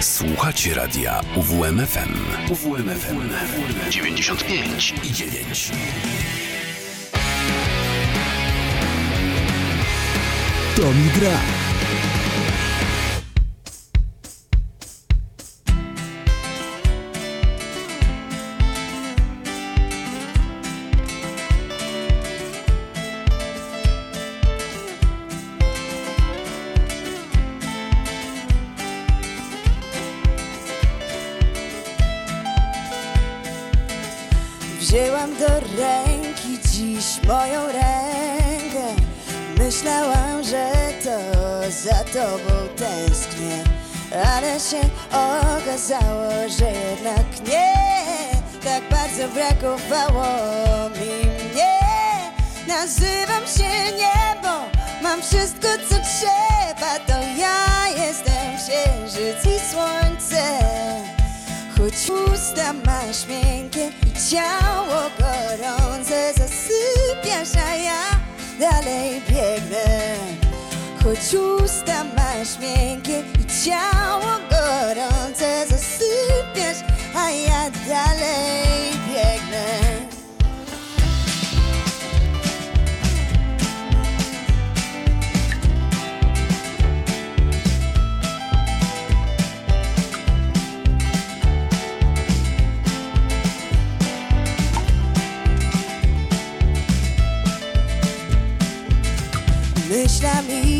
Słuchacie radia UWMFM. UWMFM 95 i 9. Tommy Gra. tobą tęsknię Ale się okazało, że jednak nie. Tak bardzo brakowało mi mnie. Nazywam się niebo Mam wszystko co trzeba. To ja jestem księżyc i słońce. Choć usta masz miękkie i ciało gorące Zasypiasz, a ja dalej biegnę choć usta masz miękkie i ciało gorące zasypiasz, a ja dalej biegnę. Myślami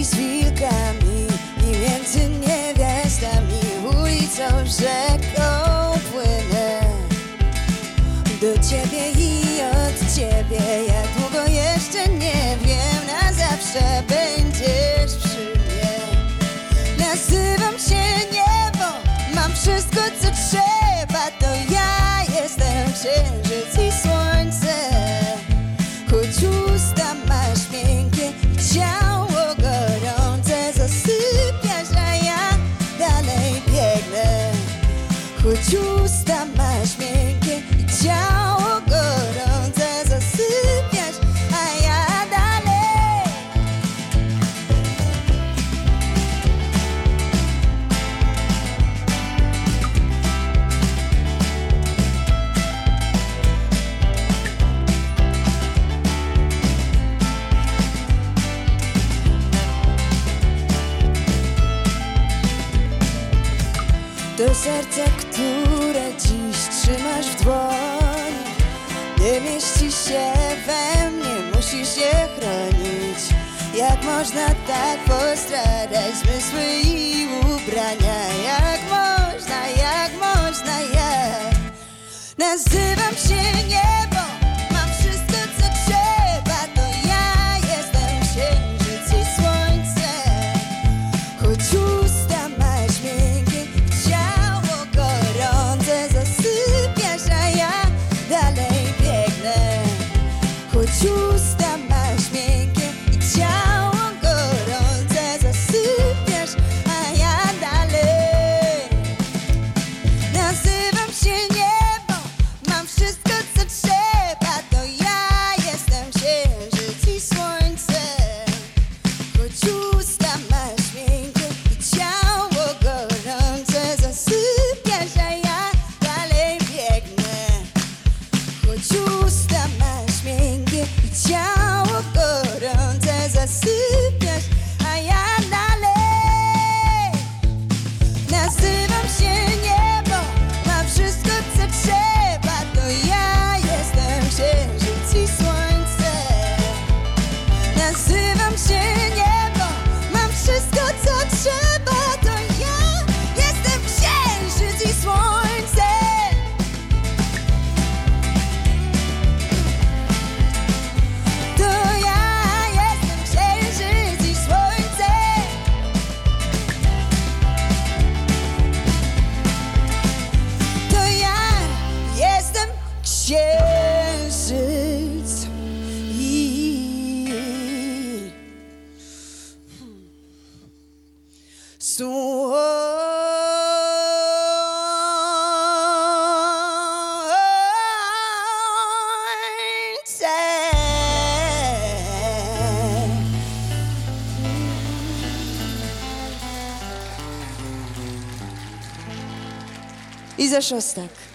ze szostak.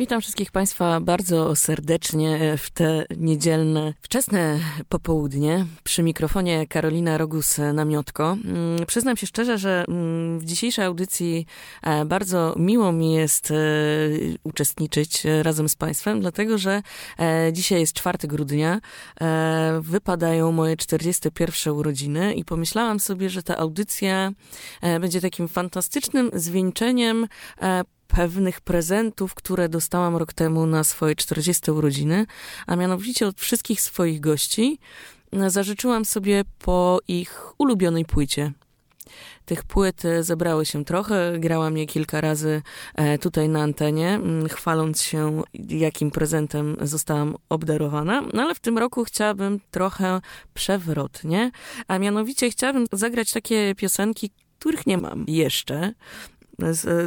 Witam wszystkich Państwa bardzo serdecznie w te niedzielne, wczesne popołudnie. Przy mikrofonie Karolina Rogus-Namiotko. Mm, przyznam się szczerze, że mm, w dzisiejszej audycji e, bardzo miło mi jest e, uczestniczyć razem z Państwem, dlatego że e, dzisiaj jest 4 grudnia, wypadają moje 41 urodziny i pomyślałam sobie, że ta audycja będzie takim fantastycznym zwieńczeniem pewnych prezentów, które dostałam rok temu na swoje 40 urodziny, a mianowicie od wszystkich swoich gości zażyczyłam sobie po ich ulubionej płycie. Tych płyt zebrało się trochę, grałam je kilka razy e, tutaj na antenie, chwaląc się, jakim prezentem zostałam obdarowana. No ale w tym roku chciałabym trochę przewrotnie, a mianowicie chciałabym zagrać takie piosenki, których nie mam jeszcze,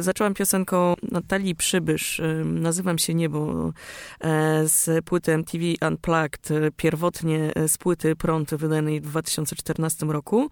zaczęłam piosenką Natalii Przybysz, nazywam się Niebo, e, z płyty MTV Unplugged, pierwotnie z płyty Prąd wydanej w 2014 roku.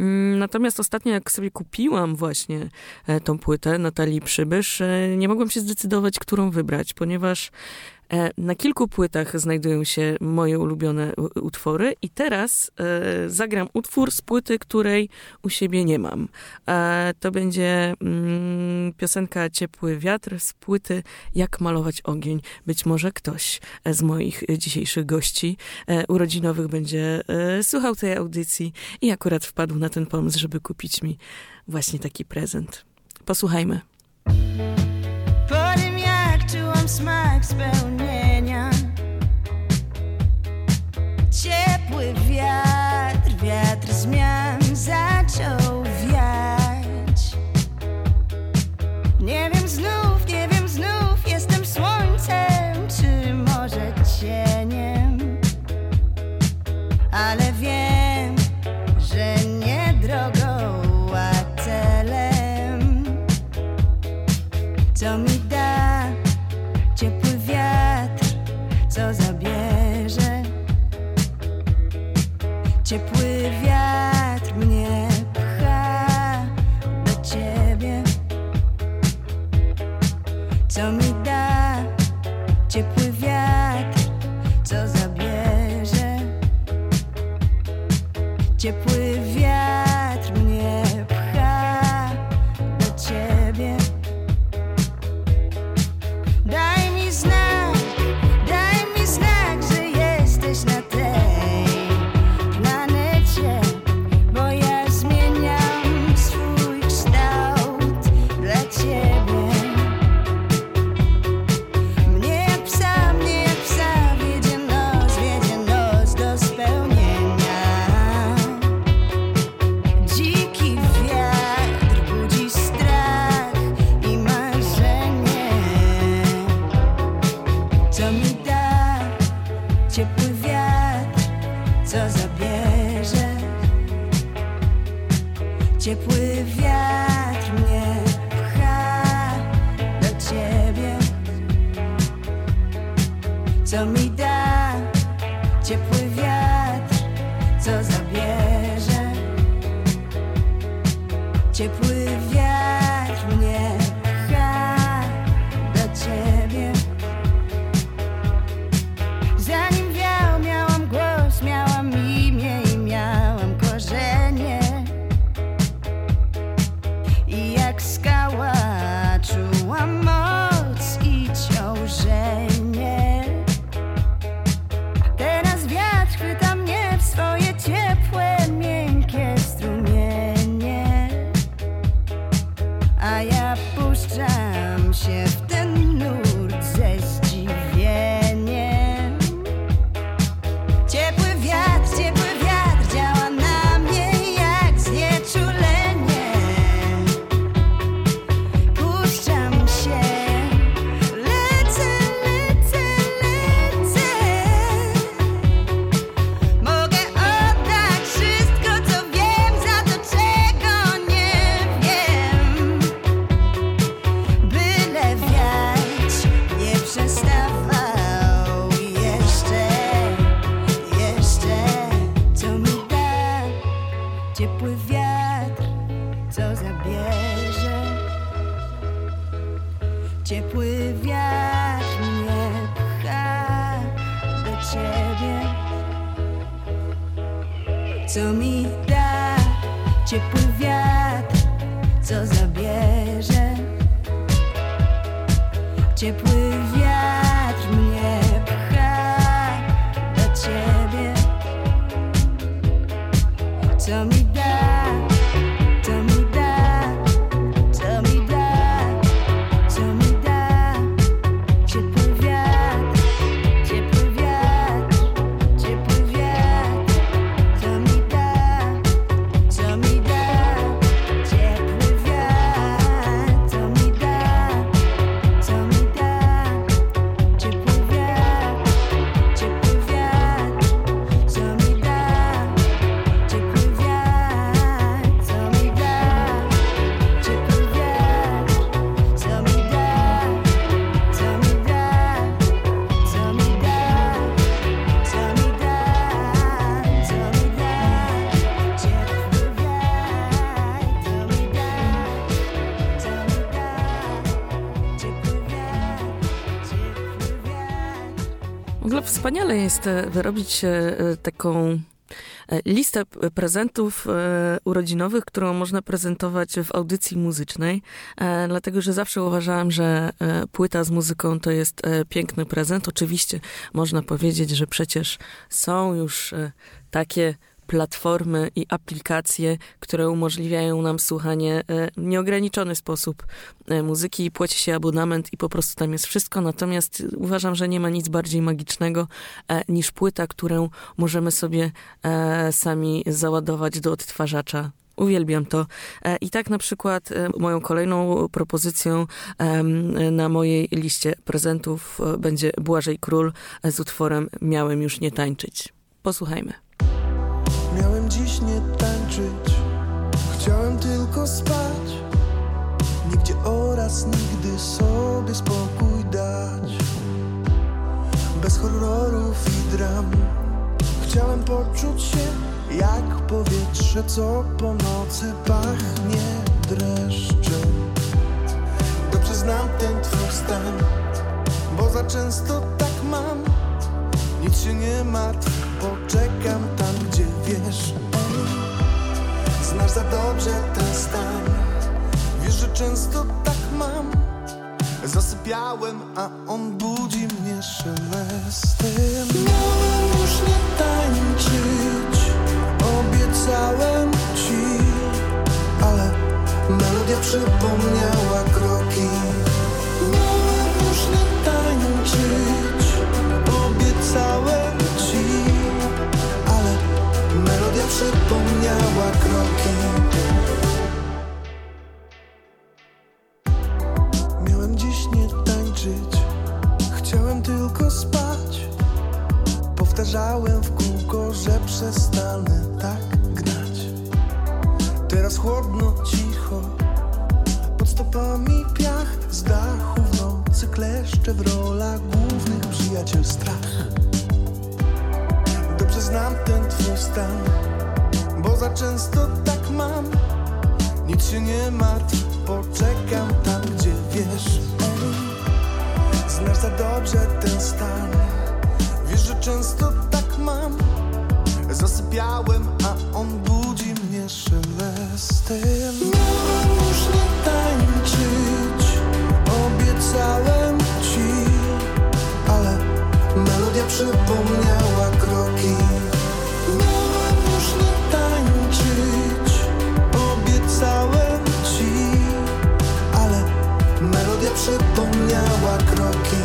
Mm, natomiast ostatnio, jak sobie kupiłam właśnie e, tą płytę Natalii Przybysz, e, nie mogłam się zdecydować, którą wybrać, ponieważ E, na kilku płytach znajdują się moje ulubione utwory i teraz e, zagram utwór z płyty, której u siebie nie mam. E, to będzie mm, piosenka Ciepły wiatr z płyty Jak malować ogień. Być może ktoś z moich dzisiejszych gości urodzinowych będzie słuchał tej audycji i akurat wpadł na ten pomysł, żeby kupić mi właśnie taki prezent. Posłuchajmy. Po jak czułam smak zmian zaczął wiać. Nie wiem znów, Co mi da ciepły wiatr, co zabierze? Ciepły wiatr W ogóle wspaniale jest e, wyrobić e, taką e, listę p- prezentów urodzinowych, którą można prezentować w audycji muzycznej, dlatego że zawsze uważałam, że płyta z muzyką to jest piękny prezent. Oczywiście można powiedzieć, że przecież są już takie platformy i aplikacje, które umożliwiają nam słuchanie e, w nieograniczony sposób e, muzyki i płaci się abonament i po prostu tam jest wszystko. Natomiast uważam, że nie ma nic bardziej magicznego e, niż płyta, którą możemy sobie sami załadować do odtwarzacza. Uwielbiam to. I tak na przykład moją kolejną propozycją na mojej liście prezentów będzie Błażej Król z utworem Miałem już nie tańczyć. Posłuchajmy. Miałem dziś nie tańczyć, chciałem tylko spać. Nigdzie oraz nigdy sobie spokój dać. Bez horrorów i dram. Chciałem poczuć się jak powietrze, co po nocy pachnie dreszczem. Dobrze znam ten twój stan, bo za często tak mam. Nic się nie martw, poczekam tam, gdzie wiesz Znasz za dobrze ten stan. Wiesz, że często tak mam. Zasypiałem, a on budzi mnie szelestem. Miałem już nie tańczyć Obiecałem ci Ale melodia przypomniała kroki przypomniała kroki Miałem dziś nie tańczyć Chciałem tylko spać. Powtarzałem w kółko, że przestanę tak gnać Teraz chłodno, cicho Pod stopami piach z dachu w nocy kleszcze w rolach głównych przyjaciel strach. Dobrze znam ten twój stan Bo za często tak mam. Nic się nie martw, poczekam tam, gdzie wiesz Ej, Znasz za dobrze ten stan. Wiesz, że często tak mam. Zasypiałem, a on budzi mnie szelestem Miałem już nie tańczyć Obiecałem ci Ale melodia przypomniała przypomniała kroki.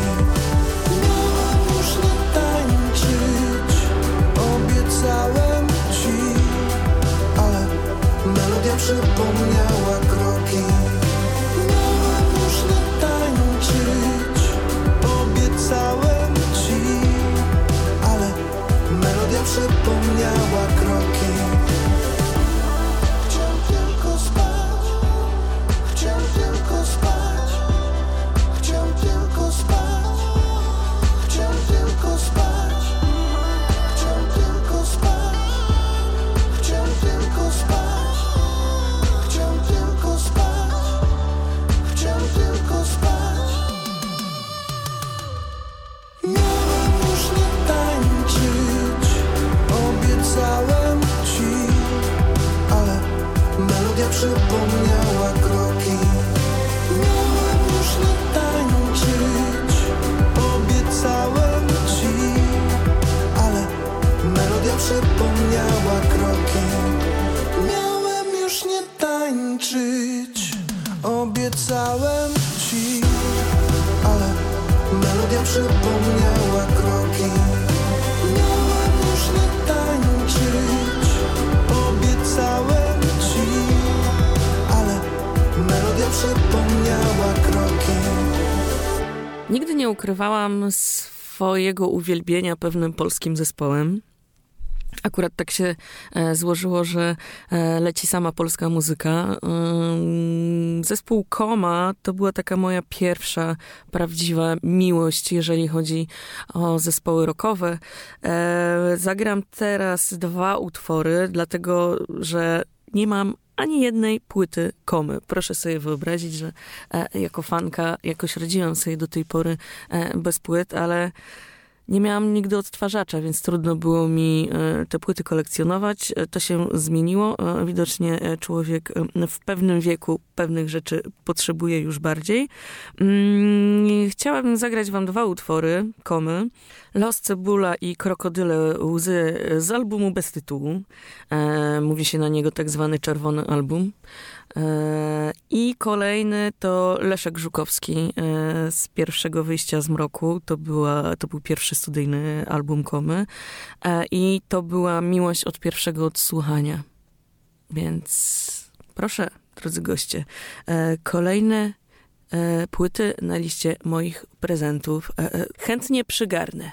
Nie tańczyć Obiecałem ci Ale melodia przypomniała kroki. Nie tańczyć Obiecałem ci Ale melodia przypomniała kroki Nigdy nie ukrywałam swojego uwielbienia pewnym polskim zespołem. Akurat tak się e, złożyło, że e, leci sama polska muzyka. Zespół Koma to była taka moja pierwsza prawdziwa miłość, jeżeli chodzi o zespoły rockowe. E, Zagram teraz dwa utwory, dlatego że nie mam ani jednej płyty komy. Proszę sobie wyobrazić, że e, jako fanka jakoś radziłam sobie do tej pory e, bez płyt, ale nie miałam nigdy odtwarzacza, więc trudno było mi e, te płyty kolekcjonować. E, To się zmieniło. E, Widocznie człowiek w pewnym wieku pewnych rzeczy potrzebuje już bardziej. Mm, Chciałabym zagrać wam dwa utwory komy. Los Cebula i Krokodyle Łzy z albumu bez tytułu. Mówi się na niego tak zwany czerwony album. E, I kolejny to Leszek Żukowski e, z pierwszego wyjścia z mroku. To, była, to był pierwszy studyjny album Komy. E, I to była miłość od pierwszego odsłuchania. Więc proszę, drodzy goście, kolejne płyty na liście moich prezentów. Chętnie przygarnę.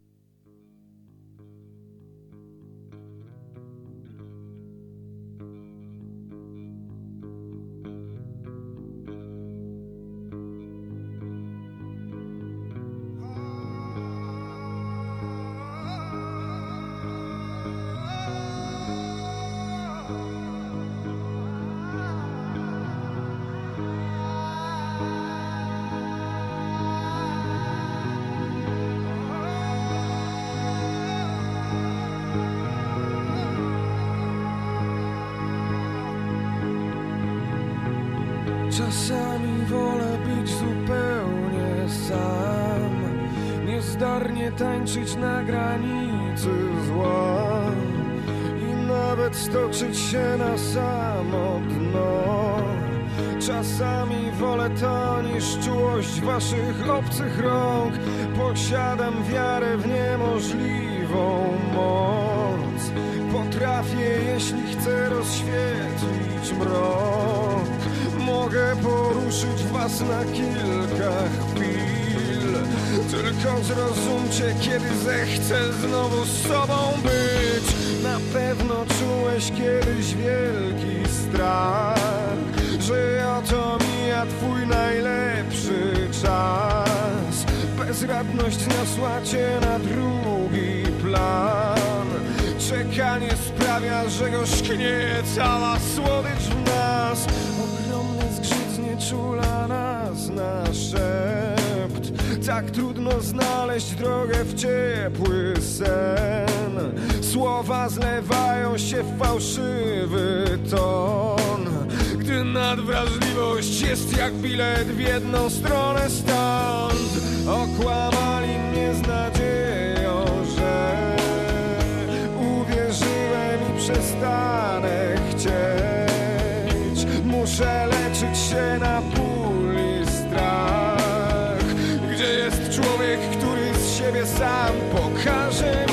Tańczyć na granicy zła I nawet stoczyć się na samo dno. Czasami wolę to niż czułość waszych obcych rąk. Posiadam wiarę w niemożliwą moc. Potrafię, jeśli chcę rozświetlić mrok. Mogę poruszyć was na kilka chwil Tylko zrozumcie, kiedy zechcę znowu z sobą być. Na pewno czułeś kiedyś wielki strach Że oto mija twój najlepszy czas. Bezradność zniosła cię na drugi plan. Czekanie sprawia, że gorzknie cała słodycz w nas. Ogromny zgrzyt znieczula nas na szept Tak trudno znaleźć drogę w ciepły sen. Słowa zlewają się w fałszywy ton. Gdy nadwrażliwość jest jak bilet w jedną stronę stąd Okłamali mnie z nadzieją, że uwierzyłem i przestanę chcieć. Muszę leczyć się na ból sam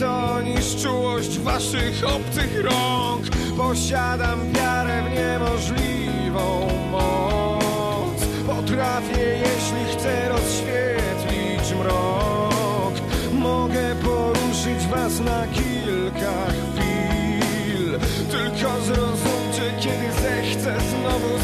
to niż czułość waszych obcych rąk. Posiadam wiarę w niemożliwą moc. Potrafię, jeśli chcę rozświetlić mrok. Mogę poruszyć was na kilka chwil. Tylko zrozumcie, kiedy zechcę znowu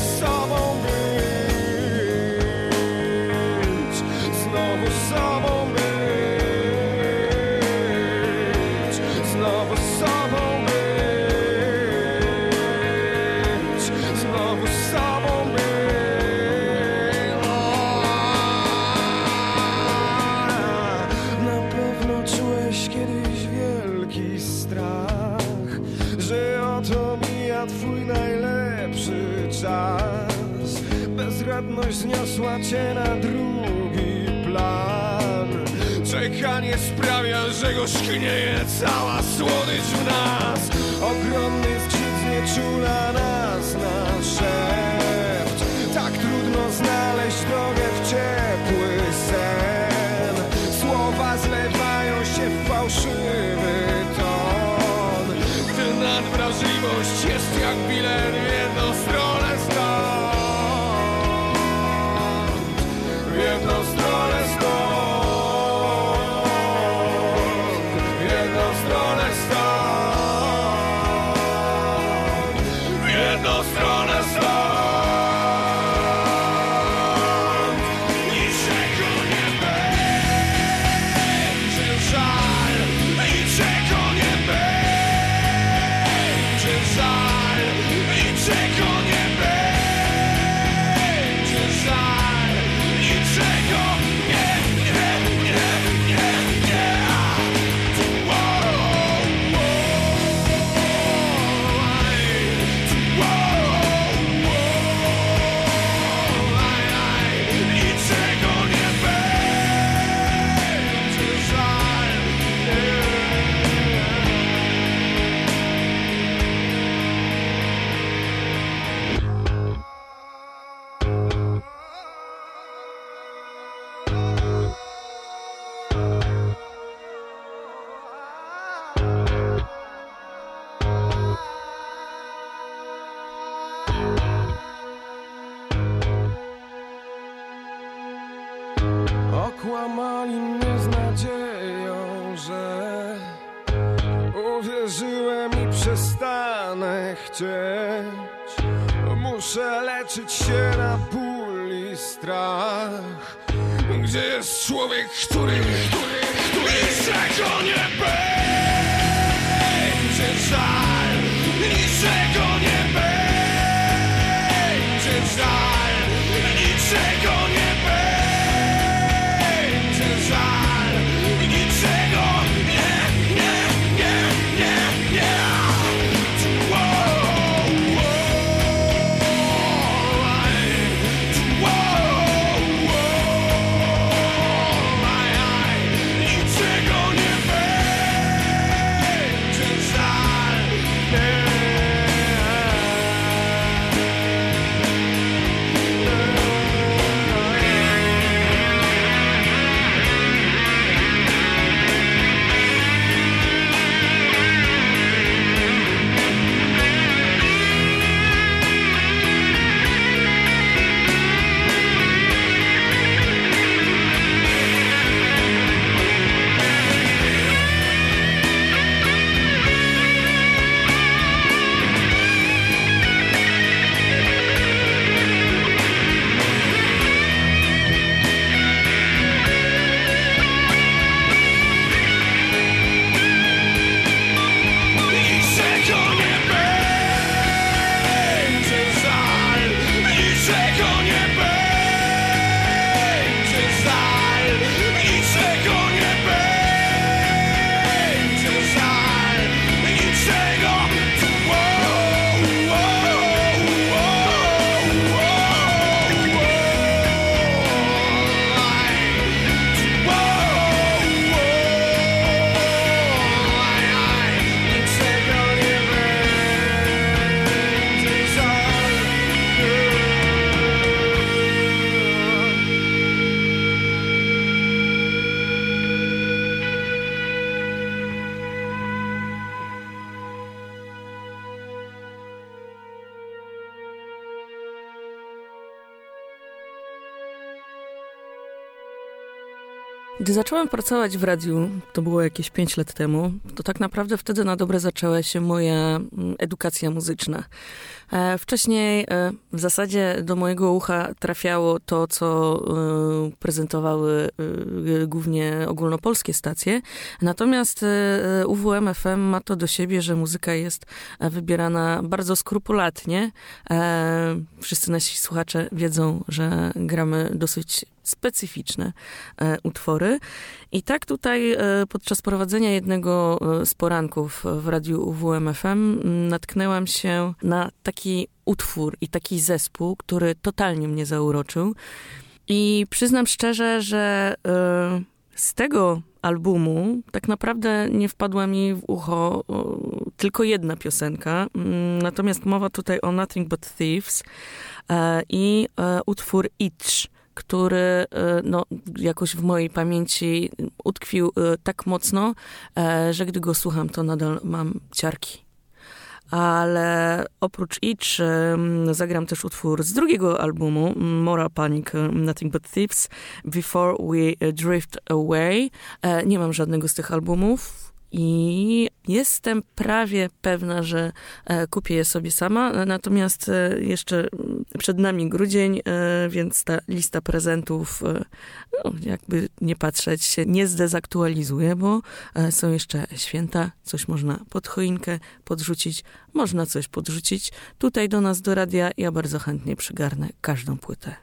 cię na drugi plan. Czekanie sprawia, że gorzknieje cała słodycz w nas. Ogromny zgrzyt znieczula nas na szept. Tak trudno znaleźć drogę w ciepły sen. Słowa zlewają się w fałszywy ton. Gdy nadwrażliwość jest jak bilet Gdy zacząłem pracować w radiu, to było jakieś 5 lat temu, to tak naprawdę wtedy na dobre zaczęła się moja mm, edukacja muzyczna. E, Wcześniej e, w zasadzie do mojego ucha trafiało to, co e, prezentowały głównie ogólnopolskie stacje. Natomiast UWM FM ma to do siebie, że muzyka jest wybierana bardzo skrupulatnie. Wszyscy nasi słuchacze wiedzą, że gramy dosyć specyficzne e, utwory. I tak tutaj e, podczas prowadzenia jednego e, z poranków w radiu UWM FM m, natknęłam się na taki utwór i taki zespół, który totalnie mnie zauroczył. I przyznam szczerze, że z tego albumu tak naprawdę nie wpadła mi w ucho tylko jedna piosenka. Mm, Natomiast mowa tutaj o Nothing But Thieves i utwór Itch który e, no, jakoś w mojej pamięci utkwił e, tak mocno, e, że gdy go słucham, to nadal mam ciarki. Ale oprócz Itch em, zagram też utwór z drugiego albumu, Moral Panic, em, Nothing But Thieves, Before We Drift Away. E, Nie mam żadnego z tych albumów i jestem prawie pewna, że e, kupię je sobie sama. Natomiast e, jeszcze mm, przed nami grudzień, e, więc ta lista prezentów, e, no, jakby nie patrzeć, się nie zdezaktualizuje, bo e, są jeszcze święta, coś można pod choinkę podrzucić, można coś podrzucić. Tutaj do nas, do radia, ja bardzo chętnie przygarnę każdą płytę.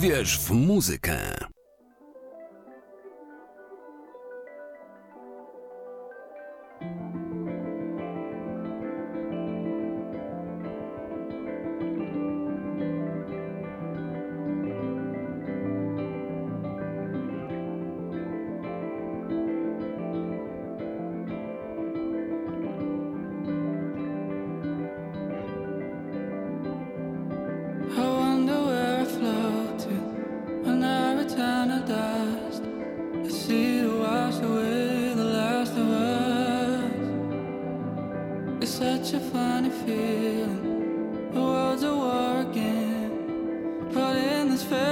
Uwierz w muzykę. transfer.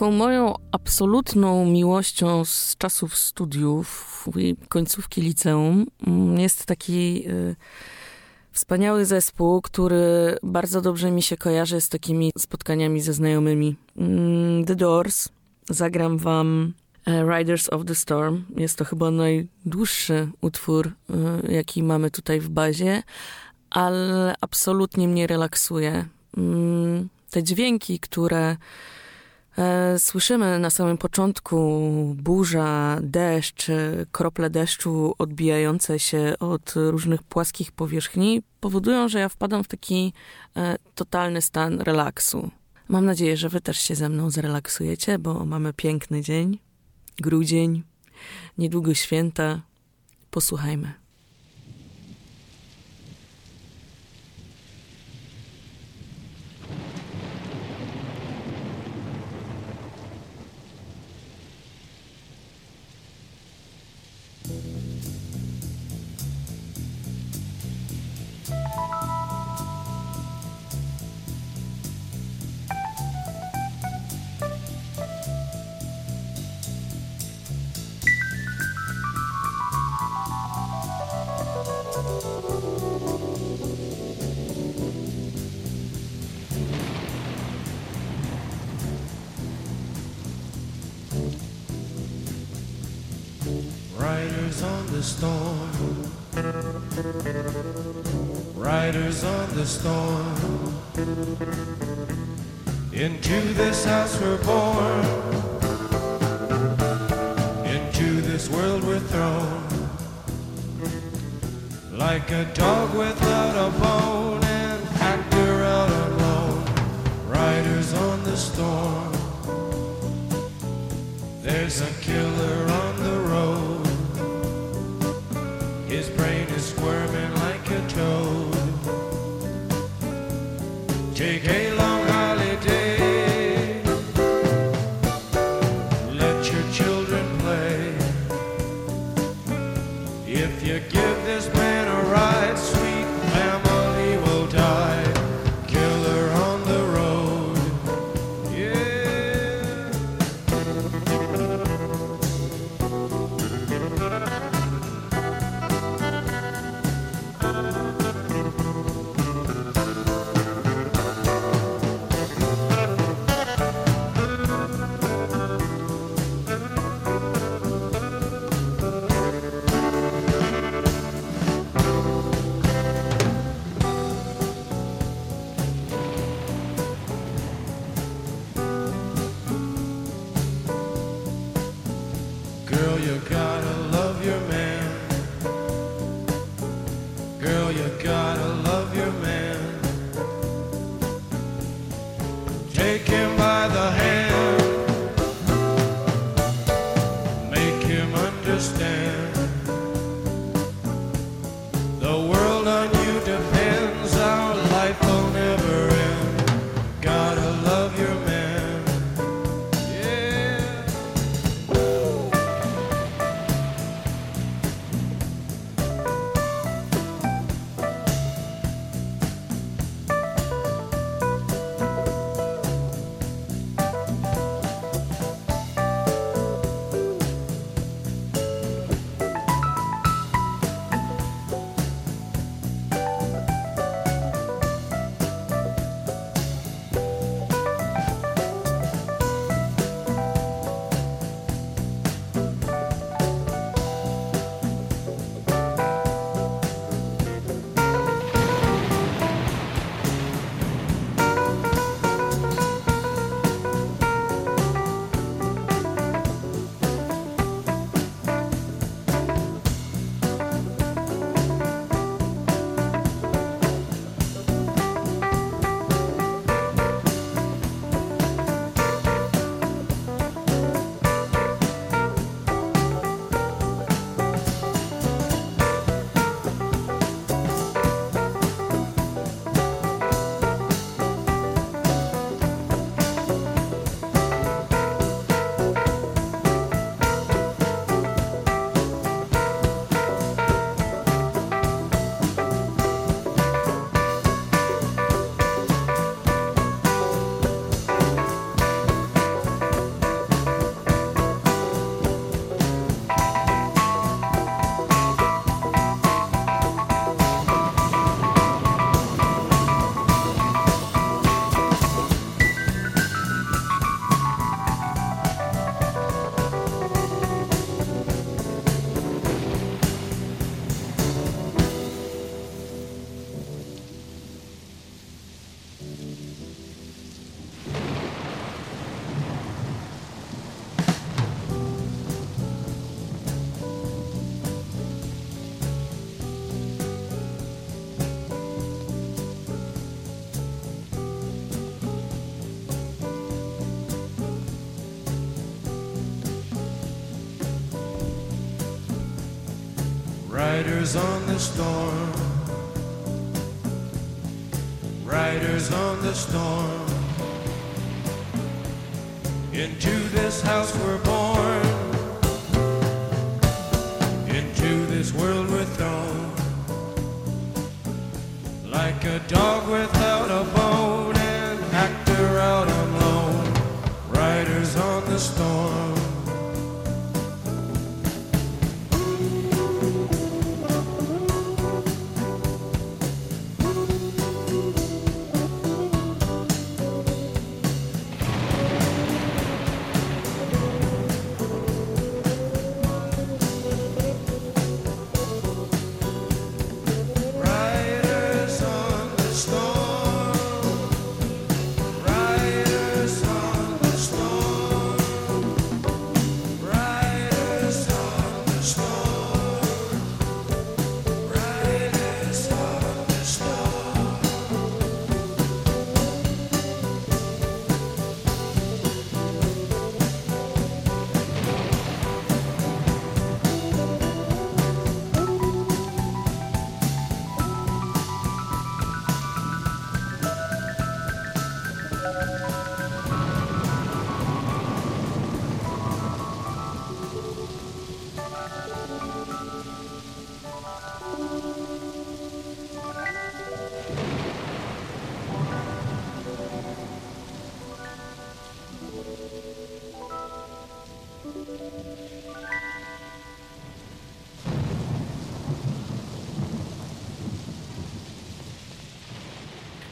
taką moją absolutną miłością z czasów studiów i końcówki liceum mm, jest taki y, wspaniały zespół, który bardzo dobrze mi się kojarzy z takimi spotkaniami ze znajomymi. Mm, the Doors. Zagram wam e, Riders of the Storm. Jest to chyba najdłuższy utwór, y, jaki mamy tutaj w bazie, ale absolutnie mnie relaksuje. Mm, te dźwięki, które E, słyszymy na samym początku burza, deszcz, e, krople deszczu odbijające się od różnych płaskich powierzchni powodują, że ja wpadam w taki e, totalny stan relaksu. Mam nadzieję, że Wy też się ze mną zrelaksujecie, bo mamy piękny dzień, grudzień, niedługo święta. Posłuchajmy. Riders on the storm. Riders on the storm. Into this house we're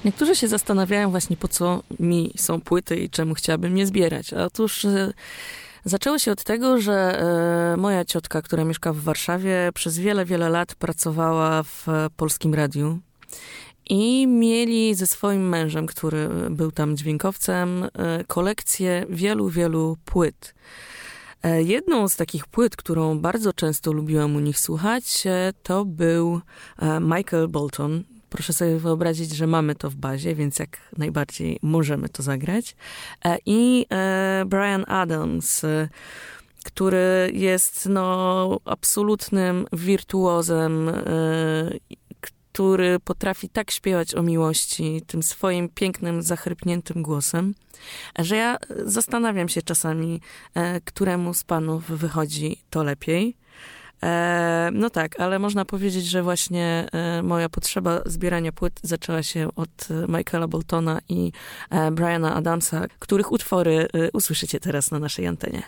Niektórzy się zastanawiają właśnie po co mi są płyty i czemu chciałabym je zbierać. Otóż e, zaczęło się od tego, że e, moja ciotka, która mieszka w Warszawie, przez wiele, wiele lat pracowała w e, polskim radiu. I mieli ze swoim mężem, który był tam dźwiękowcem, kolekcję wielu, wielu płyt. Jedną z takich płyt, którą bardzo często lubiłam u nich słuchać, to był Michael Bolton. Proszę sobie wyobrazić, że mamy to w bazie, więc jak najbardziej możemy to zagrać. E, I e, Brian Adams, który jest no, absolutnym wirtuozem, e, który potrafi tak śpiewać o miłości tym swoim pięknym, zachrypniętym głosem, że ja zastanawiam się czasami, któremu z panów wychodzi to lepiej. E, no tak, ale można powiedzieć, że właśnie e, moja potrzeba zbierania płyt zaczęła się od e, Michaela Boltona i e, Briana Adamsa, których utwory e, usłyszycie teraz na naszej antenie.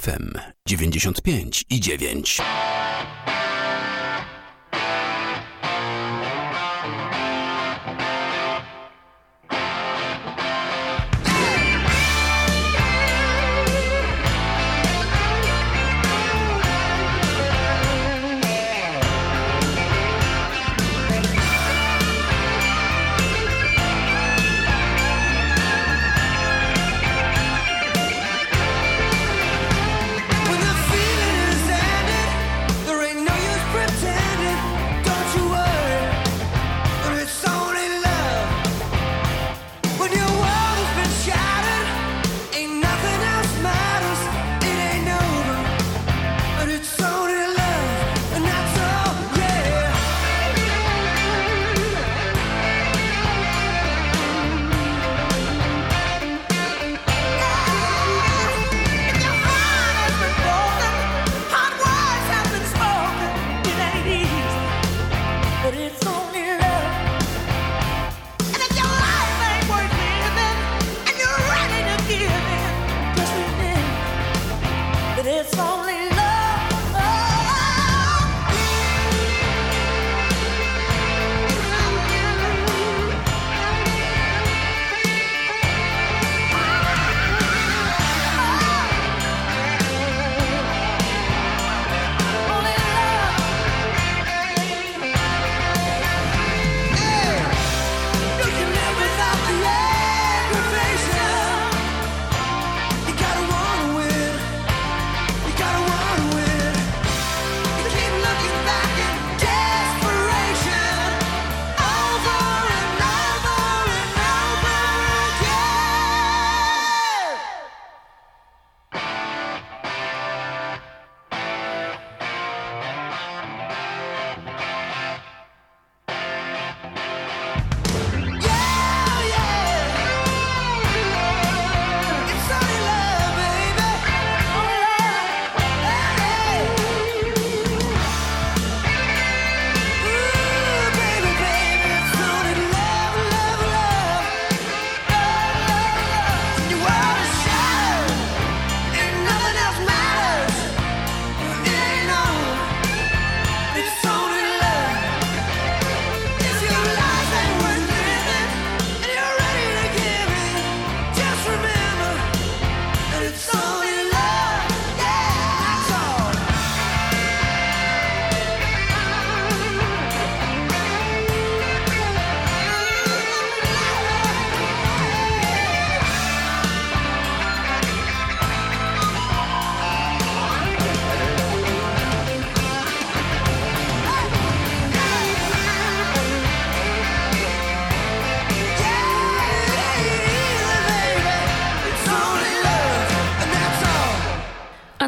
UWMFM 95 i 9.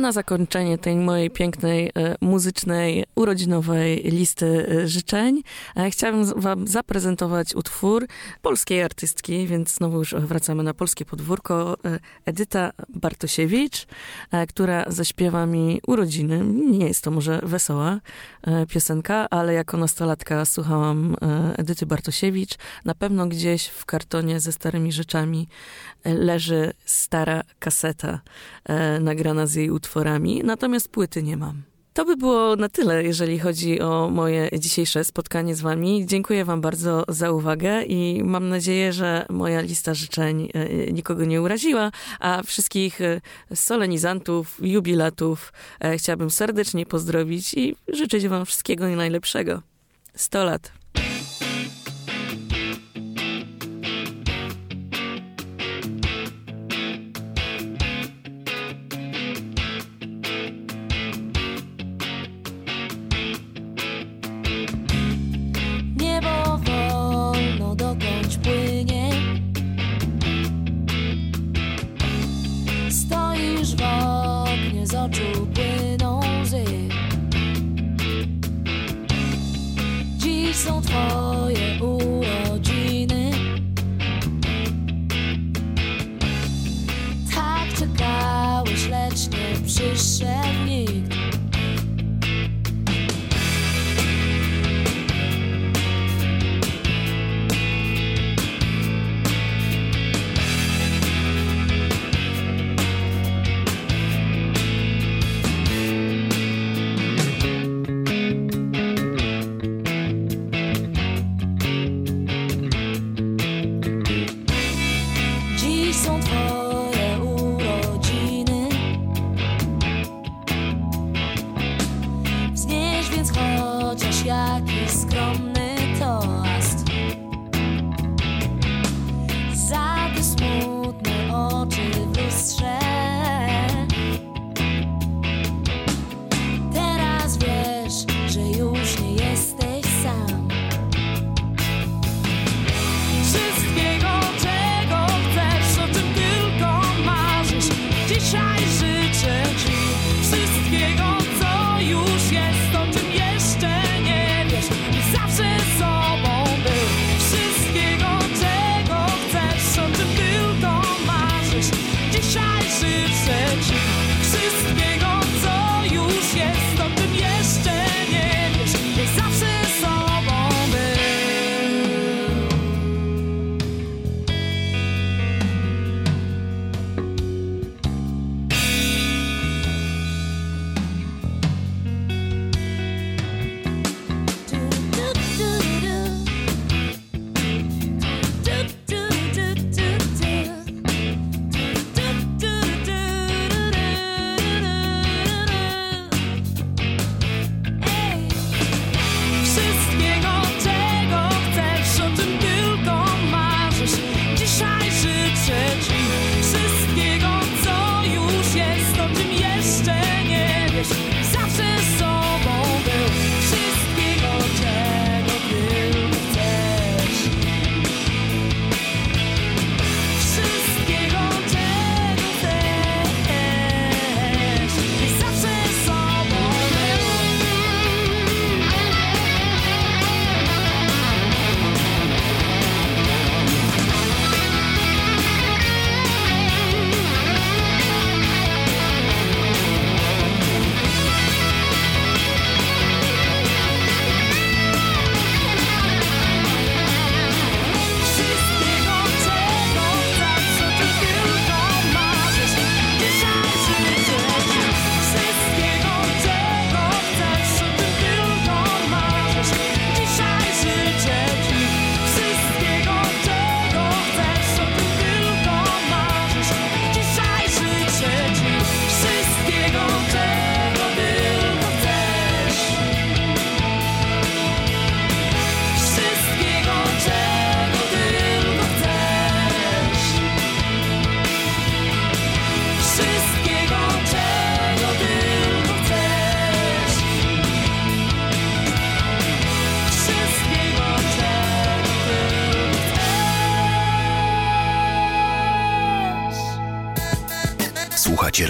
na zakończenie tej mojej pięknej, e, muzycznej, urodzinowej listy e, życzeń e, chciałabym wam zaprezentować utwór polskiej artystki, więc znowu już wracamy na polskie podwórko. Edyta Bartosiewicz, która zaśpiewa mi urodziny. Nie jest to może wesoła piosenka, ale jako nastolatka słuchałam Edyty Bartosiewicz. Na pewno gdzieś w kartonie ze starymi rzeczami leży stara kaseta nagrana z jej utworami, natomiast płyty nie mam. To by było na tyle, jeżeli chodzi o moje dzisiejsze spotkanie z Wami. Dziękuję Wam bardzo za uwagę i mam nadzieję, że moja lista życzeń e, nikogo nie uraziła, a wszystkich e, solenizantów, jubilatów e, chciałabym serdecznie pozdrowić i życzyć Wam wszystkiego najlepszego. 100 lat. Są twoje